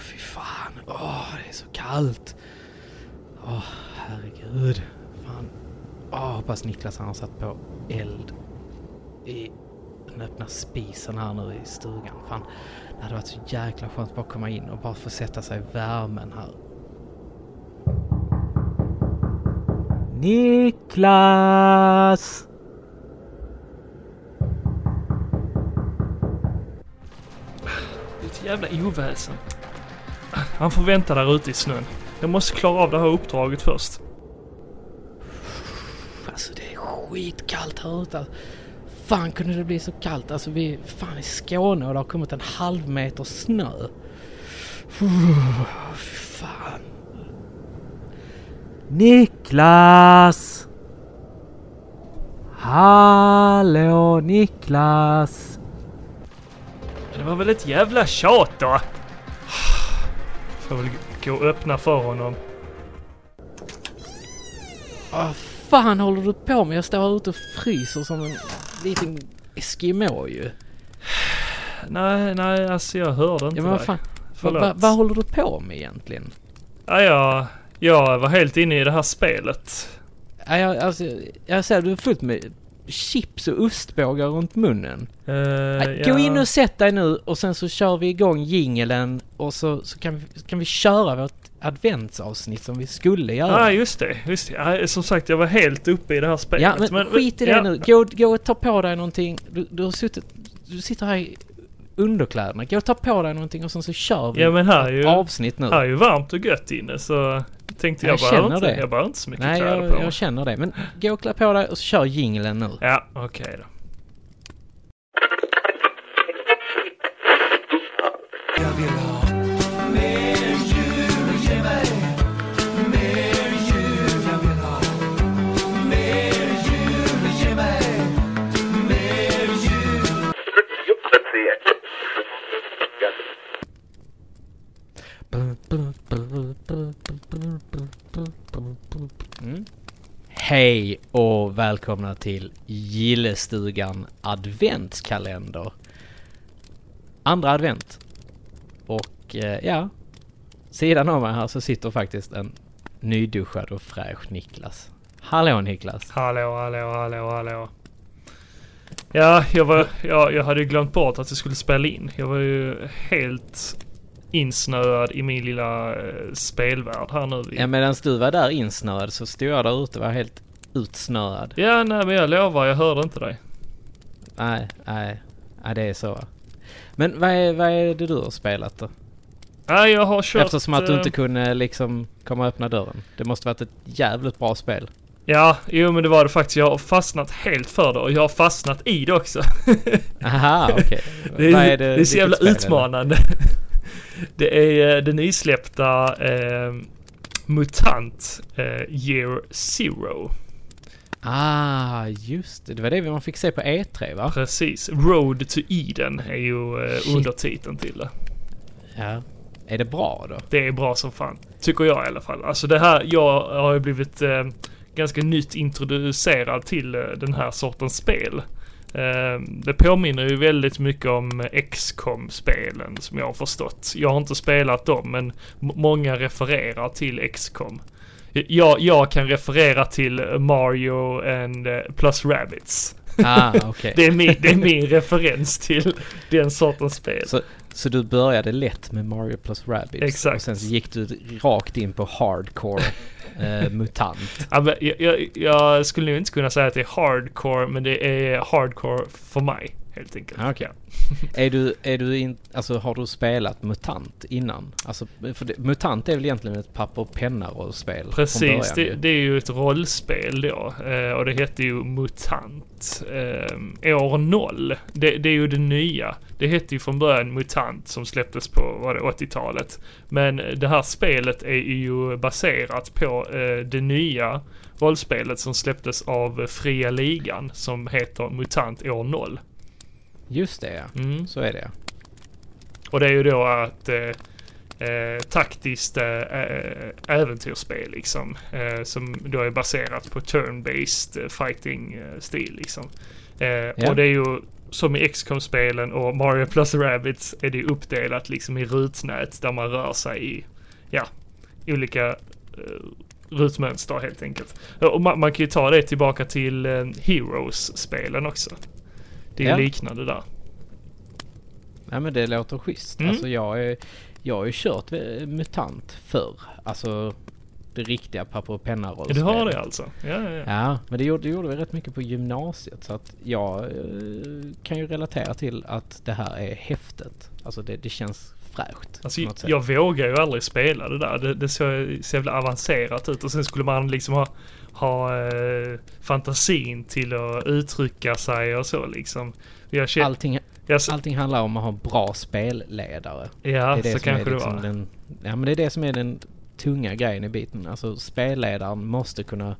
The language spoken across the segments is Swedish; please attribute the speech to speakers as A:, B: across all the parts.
A: fy fan. Åh, det är så kallt. Åh, herregud. Fan. Åh, hoppas Niklas han har satt på eld i den öppna spisen här nu i stugan. Fan, det hade varit så jäkla skönt att bara komma in och bara få sätta sig i värmen här. Niklas!
B: Jävla oväsen. Han får vänta där ute i snön. Jag måste klara av det här uppdraget först.
A: Alltså det är skitkallt här ute. Fan kunde det bli så kallt? Alltså vi är fan i Skåne och det har kommit en halv meter snö. Fan. Niklas! Hallå Niklas!
B: Det var väl ett jävla tjat då. Får väl gå och öppna för honom.
A: Vad fan håller du på med? Jag står här ute och fryser som en liten Eskimo ju.
B: Nej, nej, alltså jag hörde inte
A: Ja men vad fan. Vad
B: Förlåt.
A: va, vad håller du på med egentligen?
B: Ja, jag, jag var helt inne i det här spelet.
A: Ja, jag, alltså, jag säger du är fullt med chips och ostbågar runt munnen.
B: Uh,
A: Gå in och sätt dig nu och sen så kör vi igång jingeln och så, så kan, vi, kan vi köra vårt adventsavsnitt som vi skulle
B: Ja,
A: göra.
B: just det. Just det. Ja, som sagt, jag var helt uppe i det här spelet.
A: Ja, men, skit i det
B: ja,
A: nu. Gå, gå och ta på dig någonting. Du, du har suttit... Du sitter här i underkläderna. Gå och ta på dig någonting och sen så kör vi
B: Ja, men här är ju,
A: avsnitt nu.
B: här är ju varmt och gött inne så tänkte jag,
A: Jag
B: behöver
A: känner
B: inte,
A: det.
B: jag behöver inte så mycket
A: Nej,
B: kläder
A: jag,
B: på
A: jag känner det. Men gå och klä på dig och så kör jingeln nu.
B: Ja, okej då.
A: Mm. Hej och välkomna till Gillestugan adventskalender. Andra advent. Och eh, ja, sidan av mig här så sitter faktiskt en nyduschad och fräsch Niklas. Hallå Niklas!
B: Hallå, hallå, hallå, hallå. Ja, jag var, ja, jag hade ju glömt bort att jag skulle spela in. Jag var ju helt insnöad i min lilla eh, spelvärld här nu.
A: Ja medan du var där insnöad så stod jag där ute och var helt utsnöad.
B: Ja, nej men jag lovar, jag hörde inte dig.
A: Nej, nej, nej det är så. Men vad är, vad är det du har spelat då?
B: Nej, jag har kört...
A: Eftersom att du
B: eh,
A: inte kunde liksom komma och öppna dörren. Det måste varit ett jävligt bra spel.
B: Ja, jo men det var det faktiskt. Jag har fastnat helt för det och jag har fastnat i det också.
A: Aha, okej.
B: Det är,
A: Vad
B: det är så jävla
A: spel det?
B: utmanande. Det är eh, den nysläppta eh, MUTANT eh, Year Zero.
A: Ah, just det. Det var det man fick se på E3 va?
B: Precis. Road to Eden är ju eh, undertiteln till det.
A: Ja. Är det bra då?
B: Det är bra som fan. Tycker jag i alla fall. Alltså det här, jag har ju blivit eh, ganska nytt introducerad till eh, den här sortens spel. Eh, det påminner ju väldigt mycket om XCOM spelen som jag har förstått. Jag har inte spelat dem men många refererar till XCOM. Jag, jag kan referera till Mario and eh, plus Rabbids.
A: Ah, okej.
B: Det är, min, det är min referens till den sortens spel.
A: Så, så du började lätt med Mario plus Rabbids?
B: Exakt.
A: Och sen så gick du rakt in på hardcore eh, MUTANT?
B: Ja, men jag, jag, jag skulle nog inte kunna säga att det är hardcore, men det är hardcore för mig. Helt enkelt.
A: Ah, okej. Är du, är du in, alltså har du spelat MUTANT innan? Alltså, för det, MUTANT är väl egentligen ett papper och penna-rollspel?
B: Precis, det, det är ju ett rollspel då. Eh, och det heter ju MUTANT. Eh, år 0. Det, det är ju det nya. Det hette ju från början MUTANT som släpptes på var det 80-talet. Men det här spelet är ju baserat på eh, det nya rollspelet som släpptes av Fria Ligan som heter MUTANT år 0.
A: Just det ja.
B: Mm.
A: Så är det ja.
B: Och det är ju då att eh, eh, taktiskt eh, eh, äventyrsspel liksom. Eh, som då är baserat på turn-based eh, fighting-stil liksom.
A: Ja.
B: Och det är ju som i XCOM-spelen och Mario plus Rabbids är det uppdelat liksom i rutnät där man rör sig i, ja, olika rutmönster helt enkelt. Och man, man kan ju ta det tillbaka till eh, Heroes-spelen också. Det är
A: Ja.
B: liknande där.
A: Nej men det låter schysst.
B: Mm.
A: Alltså jag, är, jag har ju kört MUTANT förr. Alltså det riktiga papper och penna
B: du har det alltså? Ja, ja, ja.
A: Ja, men det gjorde, det gjorde vi rätt mycket på gymnasiet. Så att jag eh, kan ju relatera till att det här är häftigt. Alltså det, det känns fräscht.
B: Alltså, jag vågar ju aldrig spela det där. Det, det såg så jävla avancerat ut och sen skulle man liksom ha, ha eh, fantasin till att uttrycka sig och så liksom. Jag känner,
A: Allting,
B: jag,
A: allting handlar om att ha bra spelledare.
B: ja,
A: det är det
B: så kanske
A: är
B: det
A: liksom
B: var.
A: den, Ja men det är det som är den tunga grejen i biten. Alltså spelledaren måste kunna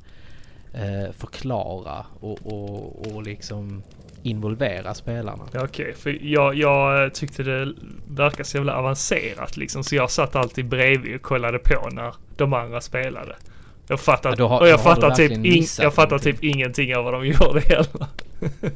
A: eh, förklara och, och, och liksom involvera spelarna.
B: Okej, för jag, jag tyckte det verkade så jävla avancerat liksom. Så jag satt alltid bredvid och kollade på när de andra spelade. Jag fattar,
A: Ja, har-
B: och jag fattar, typ, in, jag fattar
A: någonting.
B: typ ingenting av vad de gjorde heller.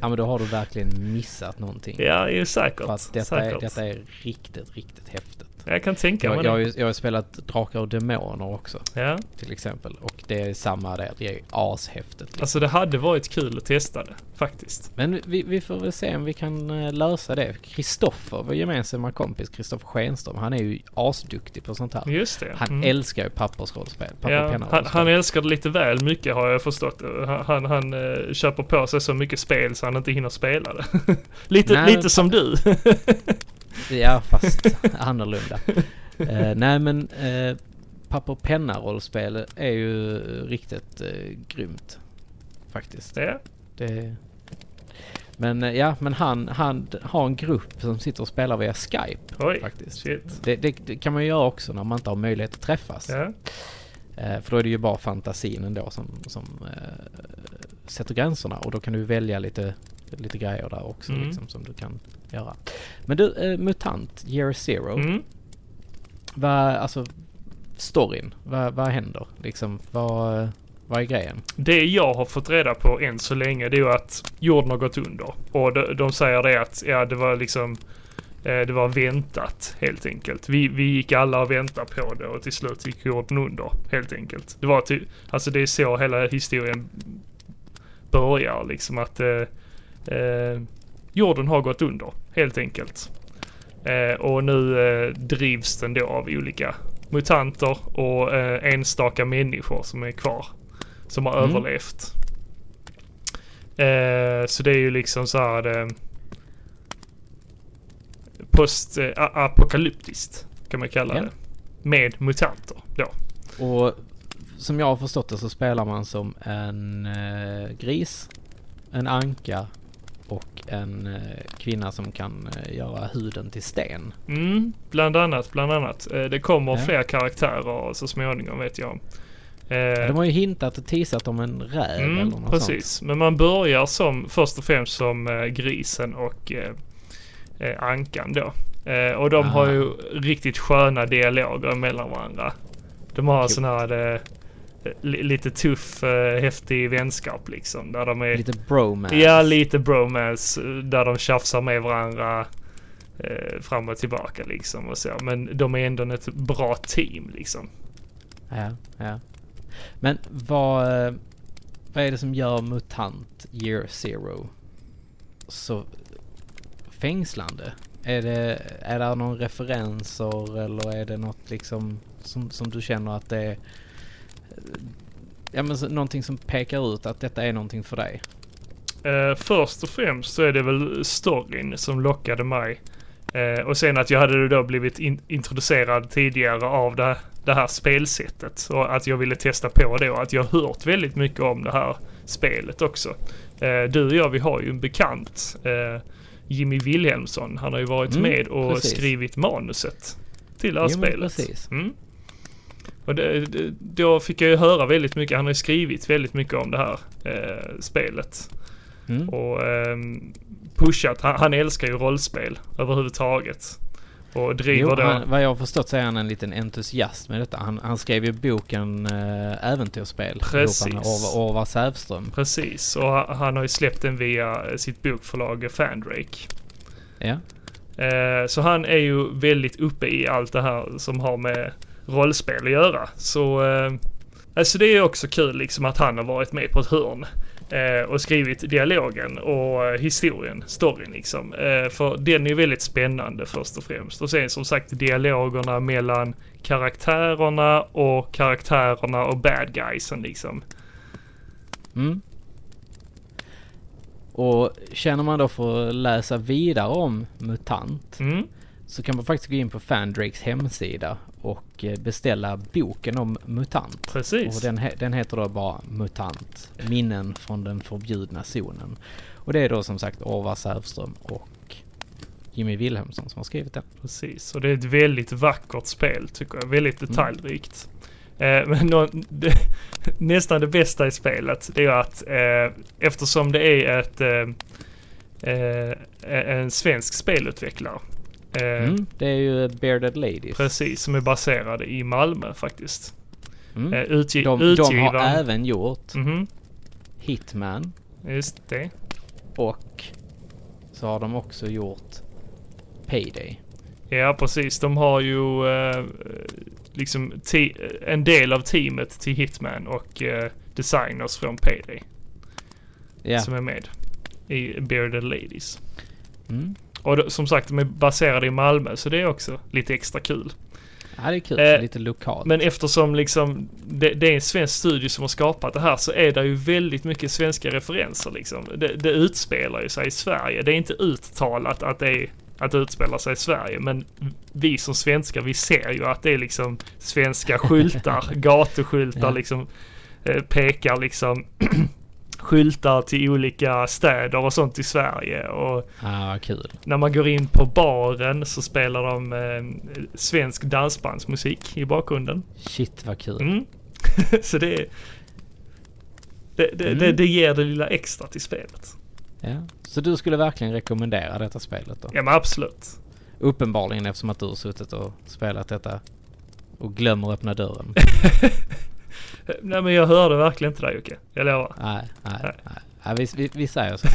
A: Ja men då har du verkligen missat någonting.
B: Ja, är ju säkert.
A: För att detta är,
B: säkert.
A: detta är riktigt, riktigt häftigt.
B: Jag kan tänka mig
A: Jag, jag, har
B: det.
A: ju, jag har spelat Drakar och Demoner också
B: Ja.
A: till exempel. Och det är samma där. Det är ashäftigt.
B: Alltså det hade varit kul att testa det, faktiskt.
A: Men vi, vi får väl se om vi kan eh, lösa det. Kristoffer, vår gemensamma kompis Kristoffer Schenström, han är ju asduktig på sånt här.
B: Just det.
A: Han
B: Mm.
A: älskar ju pappersrollspel. Papper
B: Ja, han, han älskar det lite väl mycket har jag förstått. Han, han, han eh, köper på sig så mycket spel så han inte hinner spela det. lite
A: Nej,
B: lite som du.
A: Ja, fast annorlunda. Eh, nej men uh, papper och penna rollspel är ju riktigt uh, grymt. Faktiskt.
B: ja.
A: Det... Men eh, ja, men han, han har en grupp som sitter och spelar via Skype
B: Oj,
A: faktiskt. Det, det, det kan man ju göra också när man inte har möjlighet att träffas.
B: Ja.
A: Eh, för då är det ju bara fantasin ändå som, som eh, sätter gränserna och då kan du välja lite, lite grejer där också
B: Mm.
A: liksom, som du kan göra. Men du, eh, MUTANT Year Zero.
B: Mm.
A: Vad, alltså storyn, vad, vad händer? Liksom, vad, vad är grejen?
B: Det jag har fått reda på än så länge det är ju att jorden har gått under. Och de, de säger det att ja, det var liksom eh, det var väntat helt enkelt. Vi, vi gick alla och väntade på det och till slut gick jorden under helt enkelt. Det var ty, alltså det är så hela historien börjar liksom att eh, eh, jorden har gått under helt enkelt. Eh, och nu eh, drivs den då av olika mutanter och eh, enstaka människor som är kvar. Som har
A: Mm.
B: överlevt. Eh, så det är ju liksom så här eh, post eh, apokalyptiskt kan man kalla
A: Ja.
B: det. Med mutanter då.
A: Och som jag har förstått det så spelar man som en gris, en anka och en eh, kvinna som kan eh, göra huden till sten.
B: Mm, bland annat, bland annat. Eh, det kommer
A: Ja.
B: fler karaktärer så småningom vet jag. Eh,
A: De har ju hintat och teasat om en räv eller
B: Mm,
A: något
B: precis.
A: sånt.
B: Men man börjar som först och främst som grisen och eh, ankan då. Eh, och de
A: Ah.
B: har ju riktigt sköna dialoger mellan varandra. De har
A: Cute.
B: sån här lite tuff, eh, häftig vänskap liksom. Där de är,
A: Lite bromance.
B: ja lite bromance. Där de tjafsar med varandra eh, fram och tillbaka liksom och så. Men de är ändå ett bra team liksom.
A: Ja, ja. Men vad, eh, vad är det som gör MUTANT Year Zero så fängslande? Är det, är det någon referenser eller är det något liksom som, som du känner att det är Ja men någonting som pekar ut att detta är någonting för dig?
B: Eh, först och främst så är det väl storyn som lockade mig. Eh, och sen att jag hade då blivit in- introducerad tidigare av det, det här spelsättet. Och att jag ville testa på det och att jag hört väldigt mycket om det här spelet också. Eh, du och jag vi har ju en bekant, Jimmy Wilhelmsson. Han har ju varit
A: Mm,
B: med och
A: precis.
B: skrivit manuset till det här
A: Jo,
B: spelet.
A: precis.
B: Mm. Och det, det, då fick jag ju höra väldigt mycket, han har ju skrivit väldigt mycket om det här eh, spelet.
A: Mm.
B: Och ehm, pushat, han, han älskar ju rollspel överhuvudtaget. Och driver
A: Jo,
B: då...
A: han, vad jag har förstått så är han en liten entusiast med detta. Han, han skrev ju boken äh, Äventyrsspel
B: Precis.
A: Orvar, Orvar Sävström.
B: Precis, och han- han har ju släppt den via sitt bokförlag Fandrake.
A: Ja.
B: Eh, Så han är ju väldigt uppe i allt det här som har med rollspel att göra. Så eh, alltså det är också kul liksom att han har varit med på ett hörn eh, och skrivit dialogen och eh, historien, storyn liksom. Eh, För den är väldigt spännande först och främst. Och sen som sagt dialogerna mellan karaktärerna och karaktärerna och bad guysen liksom.
A: Mm. Och känner man då för att läsa vidare om MUTANT
B: Mm.
A: Så kan man faktiskt gå in på Fandrakes hemsida och eh, beställa boken om MUTANT.
B: Precis.
A: Och den, he- den heter då bara MUTANT. Minnen från den förbjudna zonen. Och det är då som sagt Orvar Sävström och Jimmy Wilhelmsson som har skrivit den.
B: Precis, och det är ett väldigt vackert spel tycker jag. Väldigt
A: Mm.
B: detaljrikt. Eh, men nå- det, nästan det bästa i spelet det är att eh, eftersom det är ett eh, en svensk spelutvecklare. Eh,
A: Mm, det är ju Bearded Ladies.
B: Precis, som är baserade i Malmö faktiskt.
A: Mm.
B: Eh, utgi-
A: De, de
B: utgivaren.
A: har även gjort
B: Mhm,
A: Hitman
B: just det.
A: och så har de också gjort Payday.
B: Ja, precis. De har ju eh, liksom te- en del av teamet till Hitman och eh, designers från Payday.
A: Ja.
B: som är med i Bearded Ladies.
A: Mm.
B: Och som sagt, de är baserade i Malmö så det är också lite extra kul.
A: ja, det är kul.
B: Eh,
A: Lite lokalt.
B: Men eftersom liksom det, det är en svensk studio som har skapat det här så är det ju väldigt mycket svenska referenser liksom. Det, det utspelar ju sig i Sverige. Det är inte uttalat att det är att det utspelar sig i Sverige men vi som svenskar vi ser ju att det är liksom svenska skyltar, gatuskyltar
A: Ja.
B: liksom eh, pekar liksom skyltar till olika städer och sånt i Sverige och
A: vad kul.
B: när man går in på baren så spelar de eh, svensk dansbandsmusik i bakgrunden.
A: Shit vad kul.
B: Mm. så det, det, det,
A: Mm.
B: det, det ger det lilla extra till spelet.
A: Ja. Så du skulle verkligen rekommendera detta spelet då?
B: Ja men absolut.
A: Uppenbarligen eftersom att du har suttit och spelat detta och glömmer öppna dörren.
B: Nej men jag hörde verkligen inte dig Jocke. Jag lovar.
A: nej, nej,
B: Nej.
A: nej. nej vi, vi, vi säger så.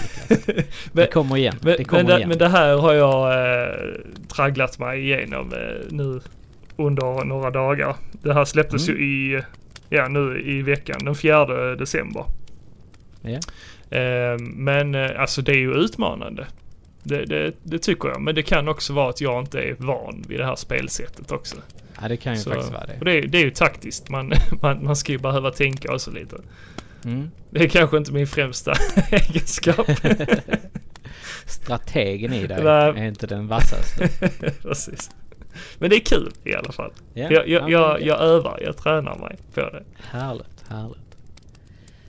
A: Det kommer igen.
B: Men,
A: det kommer
B: men, det,
A: igen.
B: men det här har jag eh, tragglat mig igenom eh, nu under några dagar. Det här släpptes
A: Mm.
B: ju i, ja nu i veckan, den 4 december.
A: Ja.
B: Eh, men eh, alltså det är ju utmanande. Det, det, det tycker jag. Men det kan också vara att jag inte är van vid det här spelsättet också.
A: Ja, det kan ju
B: Så-
A: faktiskt vara det.
B: Och det, är- det är ju taktiskt. Man, man, man ska ju behöva tänka också lite.
A: Mm.
B: Det är kanske inte min främsta egenskap.
A: Strategen i dig är inte den vassaste.
B: Precis. Men det är kul i alla fall.
A: Ja,
B: Jag,
A: ja,
B: jag, jag, jag övar, jag tränar mig på det.
A: Härligt, härligt.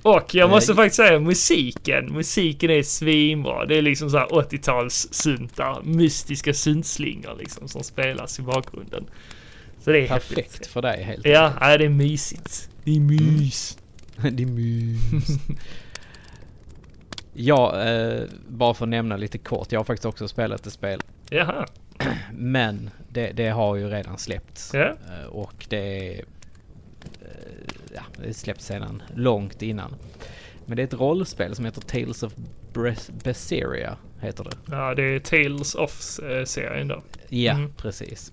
B: Och jag måste
A: Eh,
B: faktiskt säga musiken. Musiken är svinbra. Det är liksom så här 80-tals syntar. Mystiska syntslingor liksom som spelas i bakgrunden. Så det är
A: Perfekt
B: häftigt.
A: för dig helt
B: Ja,
A: enkelt.
B: ja, det är mysigt. Det är mys.
A: det är mys. Ja, eh, bara för att nämna lite kort. Jag har faktiskt också spelat ett spel.
B: Jaha.
A: Men det, det har ju redan släppts.
B: Ja.
A: Eh, Och det är... eh, Ja, det är släppt sedan långt innan. Men det är ett rollspel som heter Tales of Berseria. Heter det.
B: Ja, det är Tales of-serien då.
A: Ja,
B: Mm.
A: precis.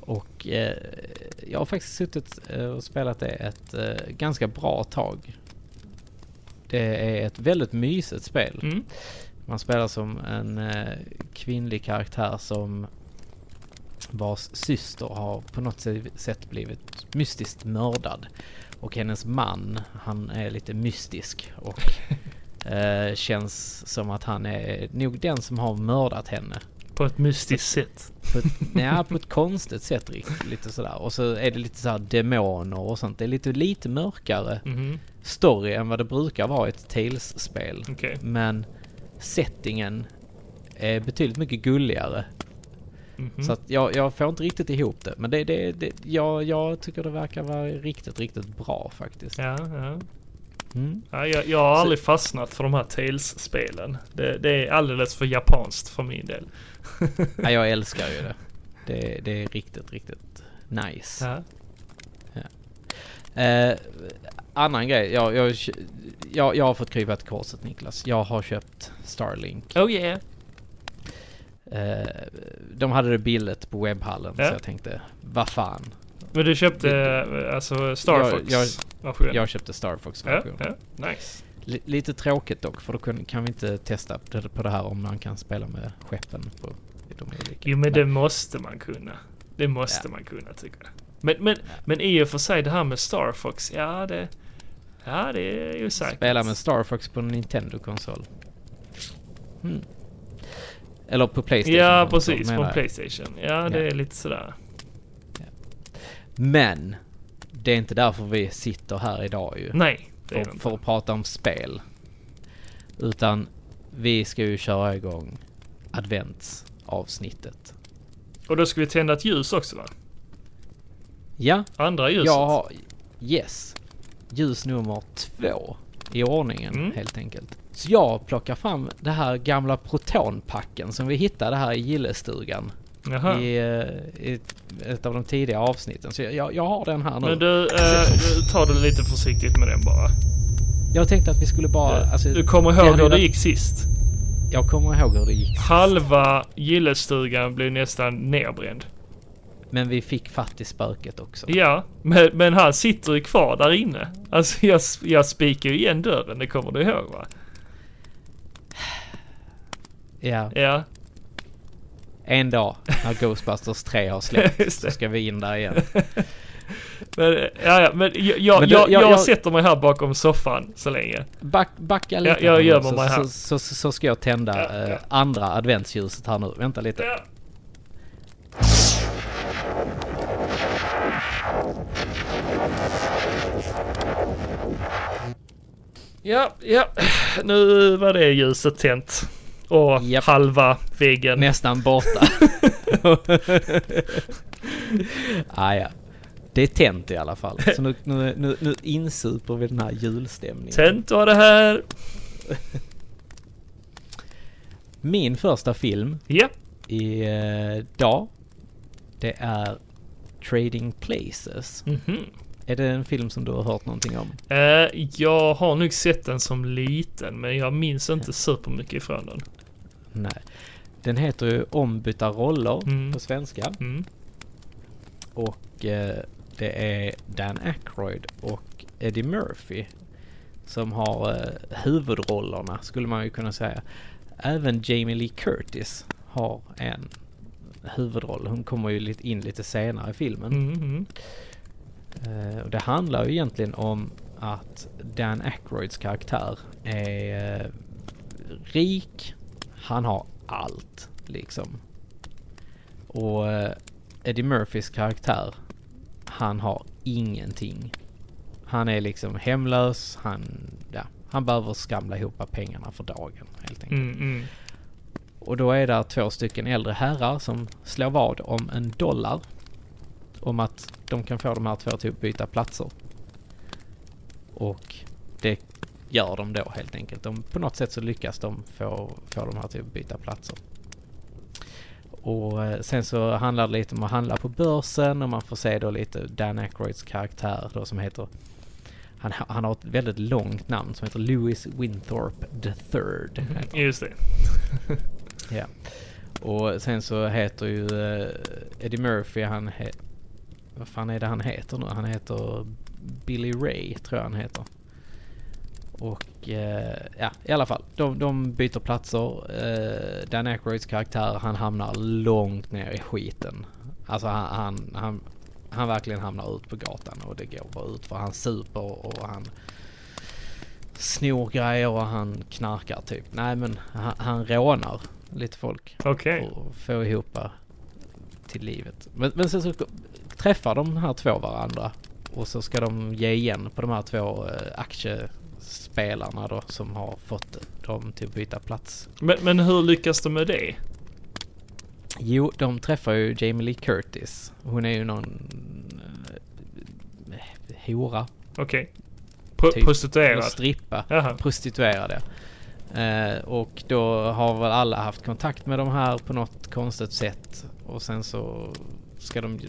A: Och eh, jag har faktiskt suttit eh, och spelat det ett eh, ganska bra tag. Det är ett väldigt mysigt spel.
B: Mm.
A: Man spelar som en eh, kvinnlig karaktär som vars syster har på något sätt blivit mystiskt mördad. Och hennes man, han är lite mystisk och eh, känns som att han är nog den som har mördat henne.
B: På ett mystiskt sätt.
A: På ett, nej, på ett konstigt sätt riktigt, lite sådär. Och så är det lite så här demoner och sånt. Det är lite, lite mörkare
B: Mhm.
A: story än vad det brukar vara i ett Tales-spel.
B: Okej.
A: Men settingen är betydligt mycket gulligare.
B: Mhm.
A: Så att jag, jag får inte riktigt ihop det. Men det, det, det, jag, jag tycker det verkar vara riktigt, riktigt bra faktiskt.
B: Ja, ja.
A: Mm.
B: Ja, jag, jag har
A: Så-
B: aldrig fastnat för de här Tales-spelen. Det, det är alldeles för japanskt för min del.
A: Ja, jag älskar ju det. Det, det är riktigt, riktigt nice.
B: Ja.
A: Eh, annan grej. Jag, jag, jag, jag har fått krypa till korset Niklas. Jag har köpt Starlink.
B: Oh yeah.
A: Eh, de hade det billigt på webbhallen
B: Ja.
A: så jag tänkte, vad fan.
B: Men du köpte eh, alltså Star
A: Jag- jag-
B: versionen?
A: Jag köpte Star Fox
B: ja, ja, nice.
A: Li- Lite tråkigt dock för då kan, vi inte testa det- på det här om man kan spela med skeppen på de olika.
B: Jo men det måste man kunna. Det måste
A: Ja.
B: man kunna tycker jag. Men, men, men i och för sig det här med Star Fox, ja det... Ja det är ju säkert.
A: Spela med Star Fox på en Nintendo-konsol. Hmm. Eller på Playstation.
B: Ja precis, på. Playstation. Ja det
A: Ja.
B: är lite sådär.
A: Men det är inte därför vi sitter här idag ju.
B: Nej, det det
A: för, för att prata om spel. Utan vi ska ju köra igång adventsavsnittet.
B: Och då ska vi tända ett ljus också va?
A: Ja,
B: Andra ljuset.
A: jag har... Yes. Ljus nummer två i ordningen
B: Mm.
A: helt enkelt. Så jag plockar fram det här gamla protonpacken som vi hittade här i gillestugan.
B: Jaha.
A: I, eh, i ett, av de tidiga avsnitten. Så jag, jag har den här nu.
B: Men du, eh, du tar det lite försiktigt med den bara.
A: Jag tänkte att vi skulle bara...
B: Du-
A: alltså,
B: du kommer ihåg hur det gick sist?
A: Jag kommer ihåg hur det gick.
B: Halva gillestugan blev nästan nerbränd.
A: Men vi fick fatt i spöket också.
B: Ja, men, men han sitter ju kvar där inne. Alltså jag, jag spikar ju igen dörren, det kommer du ihåg va?
A: Ja.
B: Ja,
A: En dag när Ghostbusters 3 har släppts så ska vi in där igen.
B: men, ja, ja, men jag, jag,
A: Men du,
B: jag,
A: jag-
B: jag
A: jag-
B: sätter mig här bakom soffan så länge.
A: Back, backa lite
B: Ja, jag
A: nu,
B: gömmer mig här.
A: så, så, så, så ska jag tända
B: Ja, ja.
A: eh, andra adventsljuset här nu. Vänta lite.
B: Ja. Ja, ja, nu var det ljuset tänt. Och
A: Japp.
B: halva väggen.
A: Nästan borta. ah, ja. Det är tänt i alla fall. Så nu, nu, nu, nu insuper vi den här julstämningen.
B: Tänt var det här.
A: Min första film
B: Ja,
A: idag, det är Trading Places.
B: mhm.
A: Är det en film som du har hört någonting om?
B: Eh, jag har nog sett den som liten, men jag minns inte supermycket ifrån den.
A: Nej. Den heter ju Ombytta roller
B: Mm.
A: på svenska.
B: Mm.
A: Och eh, det är Dan Aykroyd och Eddie Murphy som har eh, huvudrollerna skulle man ju kunna säga. Även Jamie Lee Curtis har en huvudroll. Hon kommer ju lite in lite senare i filmen.
B: Mm, mm.
A: Eh, och det handlar ju egentligen om att Dan Aykroyds karaktär är eh, rik. Han har allt liksom. Och eh, Eddie Murphys karaktär, han har ingenting. Han är liksom hemlös, han, ja, han behöver skramla ihop pengarna för dagen helt enkelt.
B: Mm, mm.
A: Och då är det två stycken äldre herrar som slår vad om en dollar. Om att de kan få de här två till att byta platser. Och det gör de då helt enkelt. De, på något sätt så lyckas de få, få de här till att byta platser. Och eh, sen så handlar det lite om att handla på börsen och man får se då lite Dan Aykroyds karaktär då som heter han, ha- han har ett väldigt långt namn som heter Louis Winthorpe the third. han.
B: Just det.
A: Ja. Och sen så heter ju eh, Eddie Murphy, han he- Vad fan är det han heter nu? Han heter Billy Ray, tror jag han heter. Och eh, ja, i alla fall. De, de byter platser. Eh, Dan Aykroyds karaktär, han hamnar långt ner i skiten. Alltså han, han, han, han verkligen hamnar ut på gatan och det går bara ut för han super och han snor grejer och han knarkar typ. Nej men han, han rånar lite folk
B: Okej.
A: för att få ihop till livet. Men, men sen så träffar de här två varandra och så ska de ge igen på de här två eh, aktiespelarna då som har fått dem till att byta plats.
B: Men, men hur lyckas de med det?
A: Jo, de träffar ju Jamie Lee Curtis. Hon är ju någon eh, hora,
B: Okej. Pro-
A: Typ.
B: Prostituerad?
A: strippa.
B: Jaha.
A: prostituerade. Eh, och då har väl alla haft kontakt med de här på något konstigt sätt. Och sen så ska de...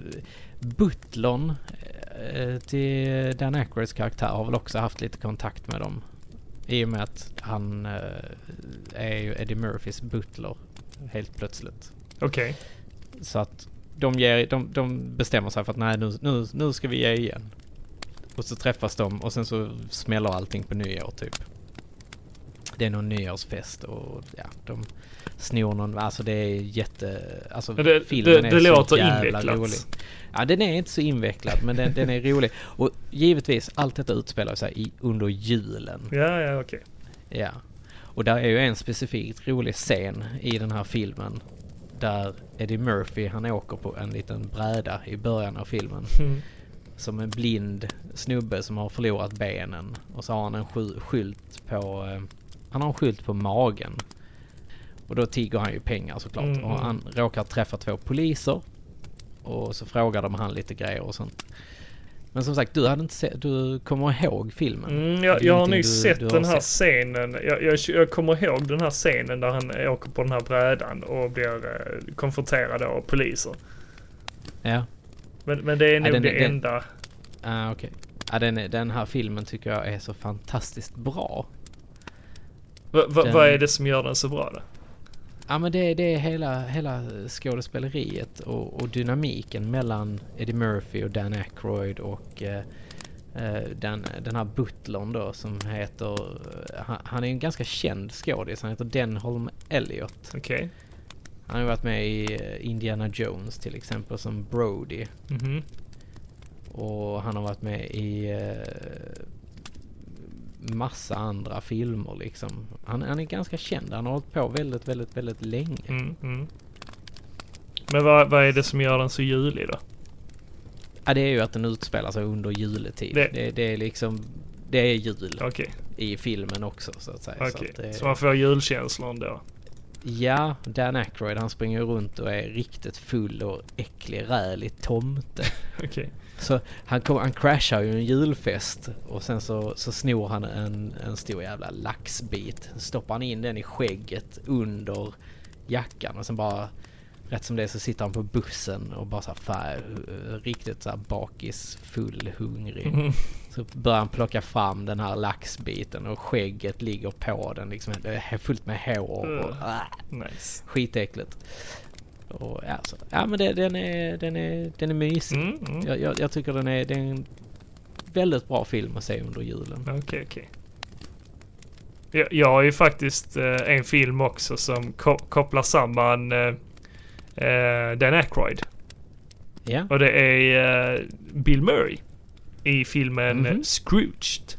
A: Butlern eh, till Dan Aykroyds karaktär har väl också haft lite kontakt med dem. I och med att han eh, är ju Eddie Murphys butler helt plötsligt.
B: Okej.
A: Så att de, ger, de, de bestämmer sig för att nej nu, nu, nu ska vi ge igen. Och så träffas de och sen så smäller allting på nyår typ. Det är någon nyårsfest och ja, de snor någon, alltså det är jätte, alltså
B: Men det-
A: filmen
B: det-
A: är
B: det
A: så
B: låter
A: jävla
B: invecklat.
A: rolig. Ja den är inte så invecklad men den, den är rolig. Och givetvis allt detta utspelar sig i, under julen.
B: Ja, ja, okej.
A: Ja. Och där är ju en specifikt rolig scen i den här filmen. Där Eddie Murphy, han åker på en liten bräda i början av filmen.
B: Mm.
A: Som en blind snubbe som har förlorat benen. Och så har han en sky- skylt på... Eh, han har en skylt på magen. Och då tigger han ju pengar såklart.
B: Mm,
A: Och han råkar träffa två poliser. Och så frågar de han lite grejer och sånt. Men som sagt, du hade inte sett, du kommer ihåg filmen?
B: Mm, jag, jag har
A: du-
B: sett
A: du
B: den här
A: sett.
B: scenen. Jag, jag, jag kommer ihåg den här scenen där han åker på den här brädan och blir eh, konfronterad av poliser.
A: Ja.
B: Men, men det är nog
A: den
B: det
A: den-
B: enda.
A: Ah, okej. Ja, den, den här filmen tycker jag är så fantastiskt bra.
B: Va, va,
A: den-
B: Vad är det som gör den så bra då?
A: Ja men det, det är hela, hela skådespeleriet och, och dynamiken mellan Eddie Murphy och Dan Aykroyd och eh, eh, den, den här butlern då som heter... eh, Han, han är en ganska känd skådis. Han heter Denholm Elliot.
B: Okej.
A: Han har ju varit med i eh, Indiana Jones till exempel som Brody.
B: Mhm.
A: Och han har varit med i eh, massa andra filmer liksom. Han, han är ganska känd. Han har hållit på väldigt, väldigt, väldigt länge.
B: Mm, mm. Men vad, vad är det som gör den så julig då?
A: Ja, det är ju att den utspelar sig under juletid.
B: Det-
A: Det, det, är liksom... Det är jul
B: Okej,
A: i filmen också så att säga. Så
B: okej.
A: att det,
B: Så man får julkänslor ändå?
A: Ja, Dan Aykroyd han springer runt och är riktigt full och äcklig, rälig tomte.
B: Okej.
A: Så han, kom, han crashar ju en julfest och sen så, så snor han en, en stor jävla laxbit. Stoppar han in den i skägget under jackan och sen bara rätt som det är så sitter han på bussen och bara så här, fan, eh, riktigt så här bakis, full, hungrig.
B: Mhm.
A: Så börjar han plocka fram den här laxbiten och skägget ligger på den liksom. Det är fullt med hår och
B: Ugh.
A: ah,
B: Nice.
A: skitäckligt. Och ja, så, ja men det, den, är, den, är, den är mysig.
B: Mm, mm.
A: Jag, jag, jag tycker den är, det är en väldigt bra film att se under julen.
B: Okej, okej. Jag, jag har ju faktiskt eh, en film också som ko- kopplar samman eh, eh, Dan Aykroyd.
A: Ja,
B: Och det är eh, Bill Murray i filmen
A: Mhm.
B: eh, Scrooged.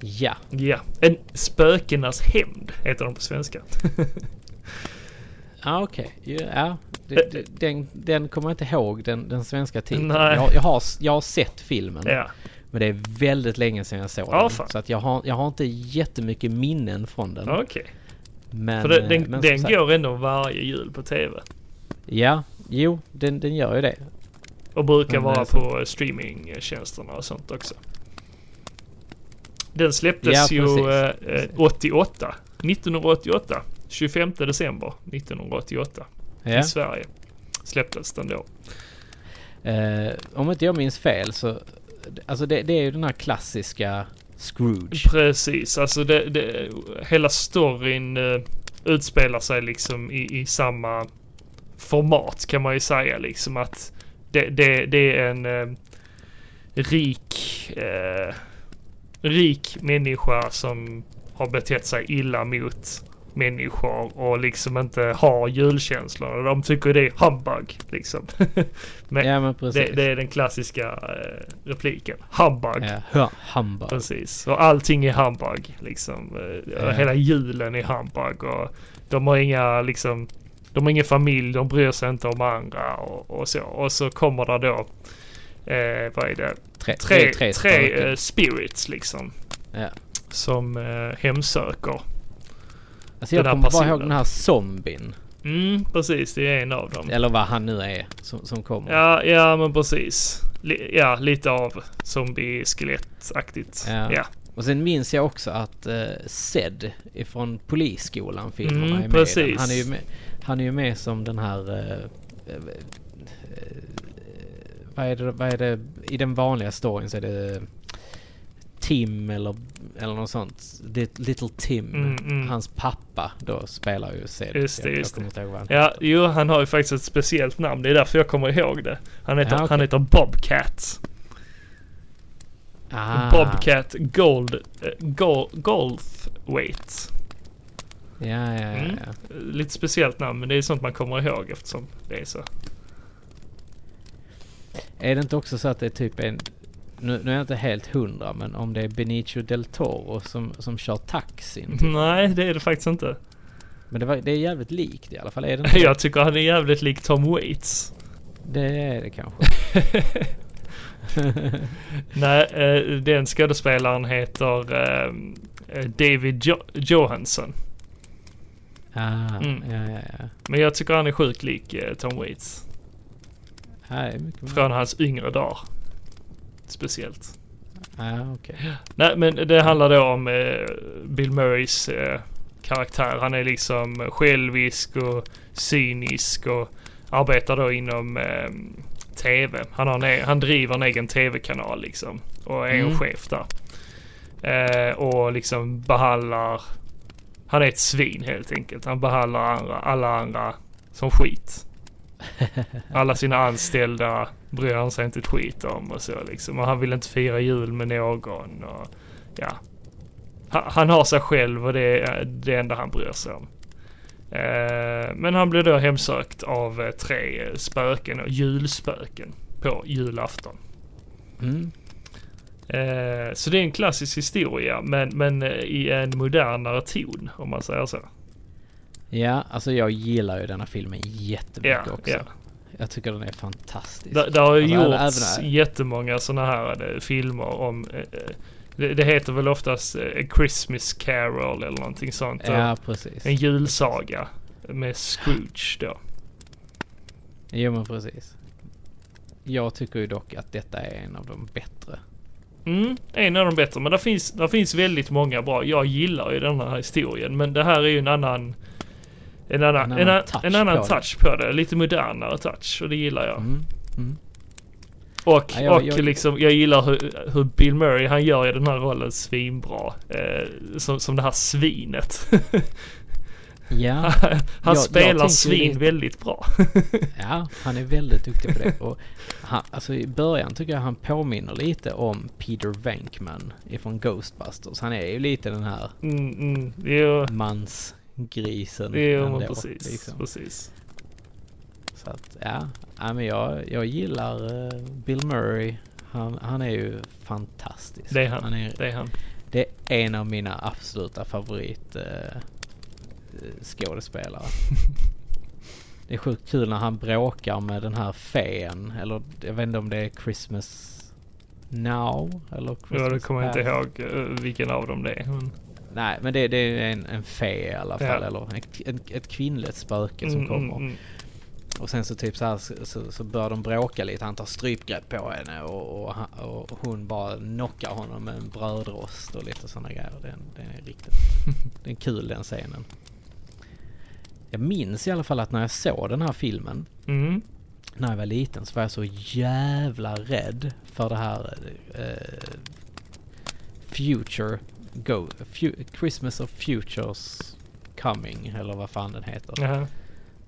A: ja.
B: Ja, en spökenas hämnd heter den på svenska.
A: Ja okej. Ja, Ja, det, det, den, den kommer jag inte ihåg den, den svenska titeln.
B: Nej.
A: Jag, jag, har, jag har sett filmen.
B: ja,
A: Men det är väldigt länge sedan jag såg
B: Ja,
A: den.
B: fan.
A: Så att jag har, jag har inte jättemycket minnen från den.
B: okej.
A: Men,
B: För den,
A: eh,
B: den,
A: men
B: den
A: sagt-
B: går ändå varje jul på TV.
A: Ja, jo, den, den gör ju det.
B: Och brukar
A: Men,
B: vara
A: eh, så-
B: på streamingtjänsterna och sånt också. Den släpptes
A: Ja,
B: ju eh, eh, 88. 1988. 25 december 1988.
A: Ja.
B: I Sverige. Släpptes den då.
A: Eh, om inte jag minns fel så... Alltså det, det är ju den här klassiska Scrooge.
B: Precis, alltså det, det, hela storyn eh, utspelar sig liksom i, i samma format kan man ju säga liksom att det, det, det är en eh, rik, eh, rik människa som har betett sig illa mot människor och liksom inte har julkänslor. De tycker det är humbug liksom. Men
A: ja men
B: det, det är den klassiska eh, repliken. Humbug.
A: Ja, Humbug.
B: Precis, och allting är humbug liksom. Eh,
A: Ja.
B: Hela julen är humbug och de har inga liksom, de har ingen familj, de bryr sig inte om andra och, och så. Och så kommer det då, eh, vad är det,
A: Tre,
B: tre,
A: tre,
B: tre,
A: spöken.
B: eh, spirits liksom.
A: Ja.
B: Som eh, hemsöker.
A: Alltså jag kommer bara ihåg den här zombien.
B: Mm, precis, det är en av dem.
A: Eller vad han nu är som, som kommer.
B: Ja, ja men precis. Li- ja, lite av zombie-skelettaktigt.
A: Ja.
B: ja.
A: Och sen minns jag också att uh, Zed ifrån Polisskolan filmerna
B: Mm,
A: är med
B: precis.
A: Han är ju med, han är ju med som den här uh, eh, vad, är det, vad är det? I den vanliga storyn så är det Tim eller, eller något sånt. Det- Little Tim.
B: Mm, mm.
A: Hans pappa då spelar ju Cedric.
B: Just det, just
A: vad han
B: Ja, jo, han har ju faktiskt ett speciellt namn. Det är därför jag kommer ihåg det. Han heter,
A: Ja, okej.
B: han heter Bobcat.
A: Ah,
B: Bobcat Gold, eh, Gold, Goldthwaite.
A: Ja, ja, ja.
B: Mm.
A: ja.
B: Lite speciellt namn, men det är sånt man kommer ihåg eftersom det är så.
A: Är det inte också så att det är typ en... Nu, nu är jag inte helt hundra, men om det är Benicio del Toro som, som kör taxin. typ.
B: Nej, det är det faktiskt inte.
A: Men det, var, det är jävligt likt i alla fall, är det inte?
B: Jag tycker han är jävligt lik Tom Waits.
A: Det är det kanske.
B: Nej, eh, den skådespelaren heter eh, eh, David jo- Johansson.
A: Ah,
B: Mm.
A: ja, ja, ja.
B: Men jag tycker han är sjukt lik eh, Tom Waits. Från hans yngre dagar. Speciellt.
A: Ja, okej.
B: Nej, men det handlar då om eh, Bill Murrays eh, karaktär. Han är liksom självisk och cynisk och arbetar då inom eh, TV. Han, har e- han driver en egen TV-kanal liksom och är en
A: Mm.
B: chef där. Eh, och liksom behandlar... Han är ett svin helt enkelt. Han behandlar andra, alla andra som skit. Alla sina anställda bryr han sig inte ett skit om och så liksom. Och han vill inte fira jul med någon och ja. Han, han har sig själv och det är det enda han bryr sig om. Eh, men han blir då hemsökt av eh, tre spöken och julspöken på julafton.
A: Mm.
B: Eh, så det är en klassisk historia men, men eh, i en modernare ton om man säger så.
A: Ja, alltså jag gillar ju denna filmen jättemycket
B: Ja,
A: också.
B: ja.
A: Jag tycker den är fantastisk.
B: Det, det har ju
A: Alltså,
B: gjorts
A: även-
B: jättemånga sådana här eh, filmer om eh, eh, det, det heter väl oftast A Christmas Carol eller någonting sånt.
A: Ja, precis.
B: En julsaga med Scrooge då.
A: Jo, men precis. Jag tycker ju dock att detta är en av de bättre.
B: Mm, en av de bättre. Men det finns, där finns väldigt många bra. Jag gillar ju den här historien. Men det här är ju en annan... En annan,
A: En annan touch
B: en annan
A: på det.
B: touch på det. Lite modernare touch och det gillar jag.
A: Mm. Mm.
B: Och,
A: Ja, jag-
B: och
A: jag-
B: liksom, jag gillar hur, hur Bill Murray, han gör ju den här rollen svinbra. Eh, som, som det här svinet.
A: Ja,
B: han
A: jag
B: spelar svin
A: lite-
B: väldigt bra.
A: ja, han är väldigt duktig på det. Och han, alltså i början tycker jag han påminner lite om Peter Venkman ifrån Ghostbusters. Han är ju lite den här
B: Mm, mm, jo,
A: mansgrisen.
B: jo
A: ändå,
B: precis.
A: liksom.
B: precis.
A: Så att, ja. ja men jag, jag gillar eh, Bill Murray. Han, han är ju fantastisk.
B: Det är han.
A: han är,
B: Det är han.
A: det är en av mina absoluta favorit eh, skådespelare. det är sjukt kul när han bråkar med den här fen. Eller jag vet inte om det är Christmas Now eller Christmas
B: Ja, det kommer jag inte ihåg eh, vilken av dem det är. Men,
A: Nej men det, det är en, en fe i alla fall.
B: Ja.
A: Eller ett, ett, ett kvinnligt spöke som
B: Mm,
A: kommer.
B: mm, mm.
A: Och sen så typ så här så, så, börjar de bråka lite. Han tar strypgrepp på henne och, och, och hon bara knockar honom med en brödrost och lite sådana grejer. Den, den är riktigt... den är kul den scenen. Jag minns i alla fall att när jag såg den här filmen
B: Mm.
A: när jag var liten så var jag så jävla rädd för det här eh, Future Go, Christmas of Futures Coming eller vad fan den heter.
B: Jaha.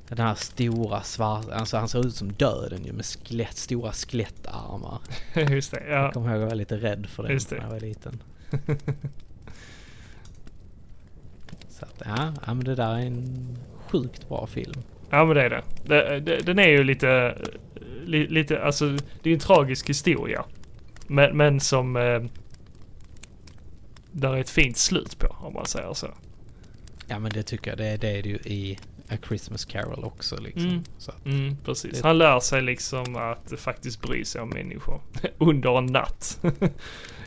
A: Den här stora svarta, alltså han ser ut som döden ju med skelett, stora skelettarmar.
B: Just det, ja.
A: Jag kommer ihåg att jag var lite rädd för den när jag var liten. Så att ja, ja men det där är en sjukt bra film.
B: Ja men det är det. det, det den är ju lite, li, lite, alltså det är en tragisk historia. Men, men som eh, där är ett fint slut på om man säger så.
A: Ja men det tycker jag, det, det är det ju i A Christmas Carol också liksom.
B: Mm.
A: Så att,
B: Mm, precis.
A: Det-
B: Han lär sig liksom att faktiskt bry sig om människor. Under en natt.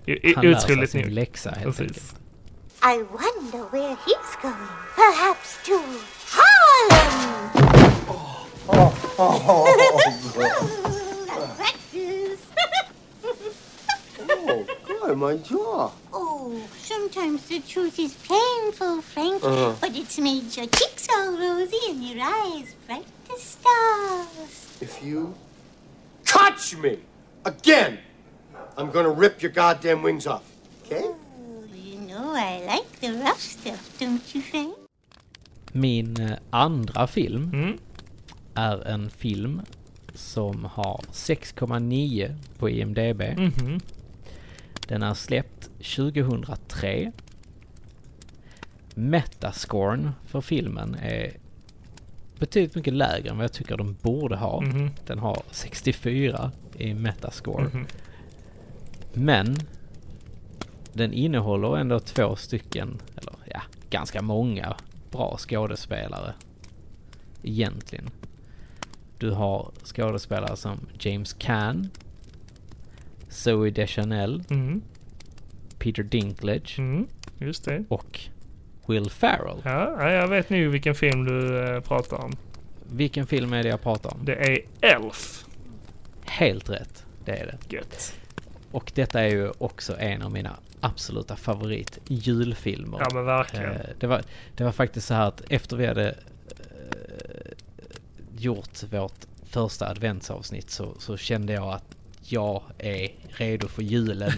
B: I-
A: han lär sig sin läxa helt
B: Precis.
A: enkelt.
C: I wonder where he's going. Perhaps to Harlem. Practice.
D: Oh, my jaw.
C: oh, sometimes the truth is painful, Frank,
D: Uh-huh.
C: but it's made your cheeks all rosy and your eyes bright as stars.
D: If you touch me again, I'm gonna rip your goddamn wings off. Okay?
C: Oh, you know I like the rough stuff, don't you, Frank?
A: Min eh, andra film
B: Mm.
A: är en film som har 6,9 på IMDB.
B: Mhm.
A: Den är släppt 2003. Metascorn för filmen är betydligt mycket lägre än vad jag tycker de borde ha.
B: Mhm.
A: Den har 64 i Metascore.
B: Mhm.
A: Men den innehåller ändå två stycken, eller ja, ganska många bra skådespelare. Egentligen. Du har skådespelare som James Caan, Zoe Deschanel,
B: Mm.
A: Peter Dinklage
B: Mm. Just det.
A: och Will Ferrell.
B: Ja, ja, jag vet nu vilken film du eh, pratar om.
A: Vilken film är det jag pratar om?
B: Det är Elf.
A: Helt rätt, det är det.
B: Gött.
A: Och detta är ju också en av mina absoluta favorit julfilmer.
B: Ja men verkligen.
A: Eh, det, var, det var faktiskt så här att efter vi hade eh, gjort vårt första adventsavsnitt så, så kände jag att jag är redo för julen.